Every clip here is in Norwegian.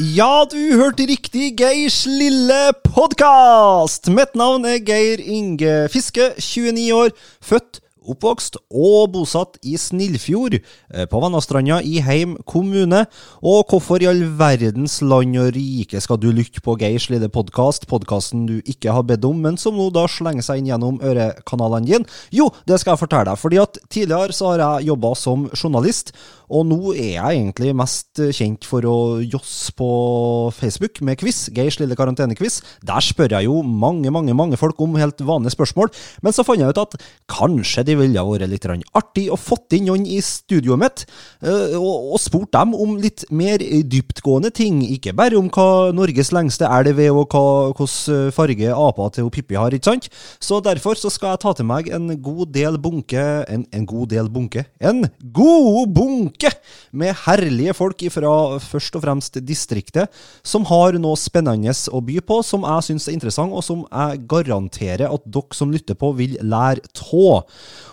Ja, du hørte riktig, Geirs lille podkast! Mitt navn er Geir Inge Fiske, 29 år, født oppvokst og bosatt i Snillfjord, eh, på Vennastranda i Heim kommune. Og hvorfor i all verdens land og rike skal du lytte på Geirs lille podkast, podkasten du ikke har bedt om, men som nå da slenger seg inn gjennom ørekanalene dine? Jo, det skal jeg fortelle deg, fordi at tidligere så har jeg jobba som journalist. Og nå er jeg egentlig mest kjent for å josse på Facebook med quiz, Geirs lille karantenequiz. Der spør jeg jo mange, mange mange folk om helt vanlige spørsmål. Men så fant jeg ut at kanskje det ville vært litt artig å fått inn noen i studioet mitt eh, og, spurt dem om litt mer dyptgående ting. Ikke bare om hva Norges lengste elv er, og hvilken farge apa til Pippi har, ikke sant? Så derfor så skal jeg ta til meg en god del bunke En, en god del bunke? En god bunke! med herlige folk fra først og fremst distriktet, som har noe spennende å by på, som jeg syns er interessant, og som jeg garanterer at dere som lytter på, vil lære av.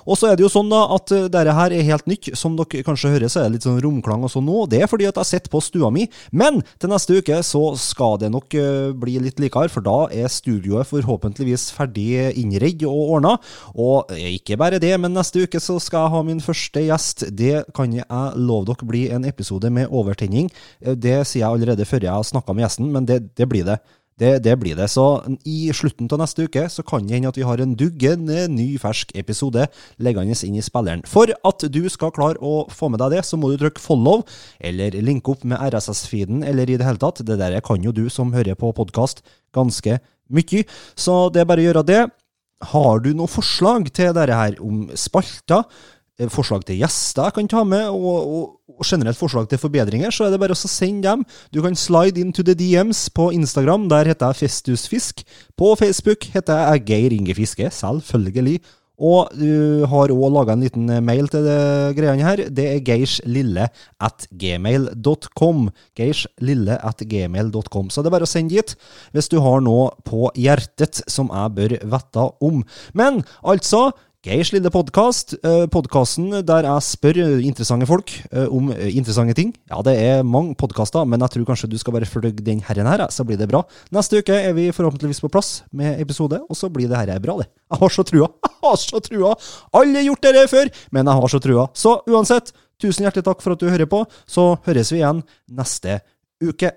Og så er det jo sånn da at eh, dette her er helt nytt. Som dere kanskje hører, så er det litt sånn romklang og sånn nå. Det er fordi at jeg sitter på stua mi. Men til neste uke så skal det nok uh, bli litt likere, for da er studioet forhåpentligvis ferdig innredd og ordna. Og ikke bare det, men neste uke så skal jeg ha min første gjest. Det kan jeg love dere blir en episode med overtenning. Eh, det sier jeg allerede før jeg har snakka med gjesten, men det, det blir det. Det, det, blir det. Så i slutten av neste uke så kan det hende at vi har en duggende ny, fersk episode liggende inn i spilleren. For at du skal klare å få med deg det, så må du trykke follow, eller linke opp med RSS-feeden, eller i det hele tatt. Det der kan jo du som hører på podkast ganske mye. Så det er bare å gjøre det. Har du noen forslag til dette her om spalter? Eh, forslag til gjester jeg kan ta med, og, og, og, generelt forslag til forbedringer, så er det bare å sende dem. Du kan slide into the DMs på Instagram. Der heter jeg Festusfisk. På Facebook heter jeg Geir Inge Fiske, selvfølgelig. Og du har òg laga en liten mail til det greiene her. Det er geirslille at gmail.com. Geirslille at gmail.com. Så det er bare å sende dit hvis du har noe på hjertet som jeg bør vite om. Men altså, Geirs lille podkast. Eh, Podkasten der jeg spør interessante folk eh, om eh, interessante ting. Ja, det er mange podkaster, men jeg tror kanskje du skal bare følge den herren her, så blir det bra. Neste uke er vi forhåpentligvis på plass med episode, og så blir det her bra, det. Jeg har så trua. Jeg har så trua. Alle har gjort det før, men jeg har så trua. Så uansett, tusen hjertelig takk for at du hører på. Så høres vi igjen neste uke.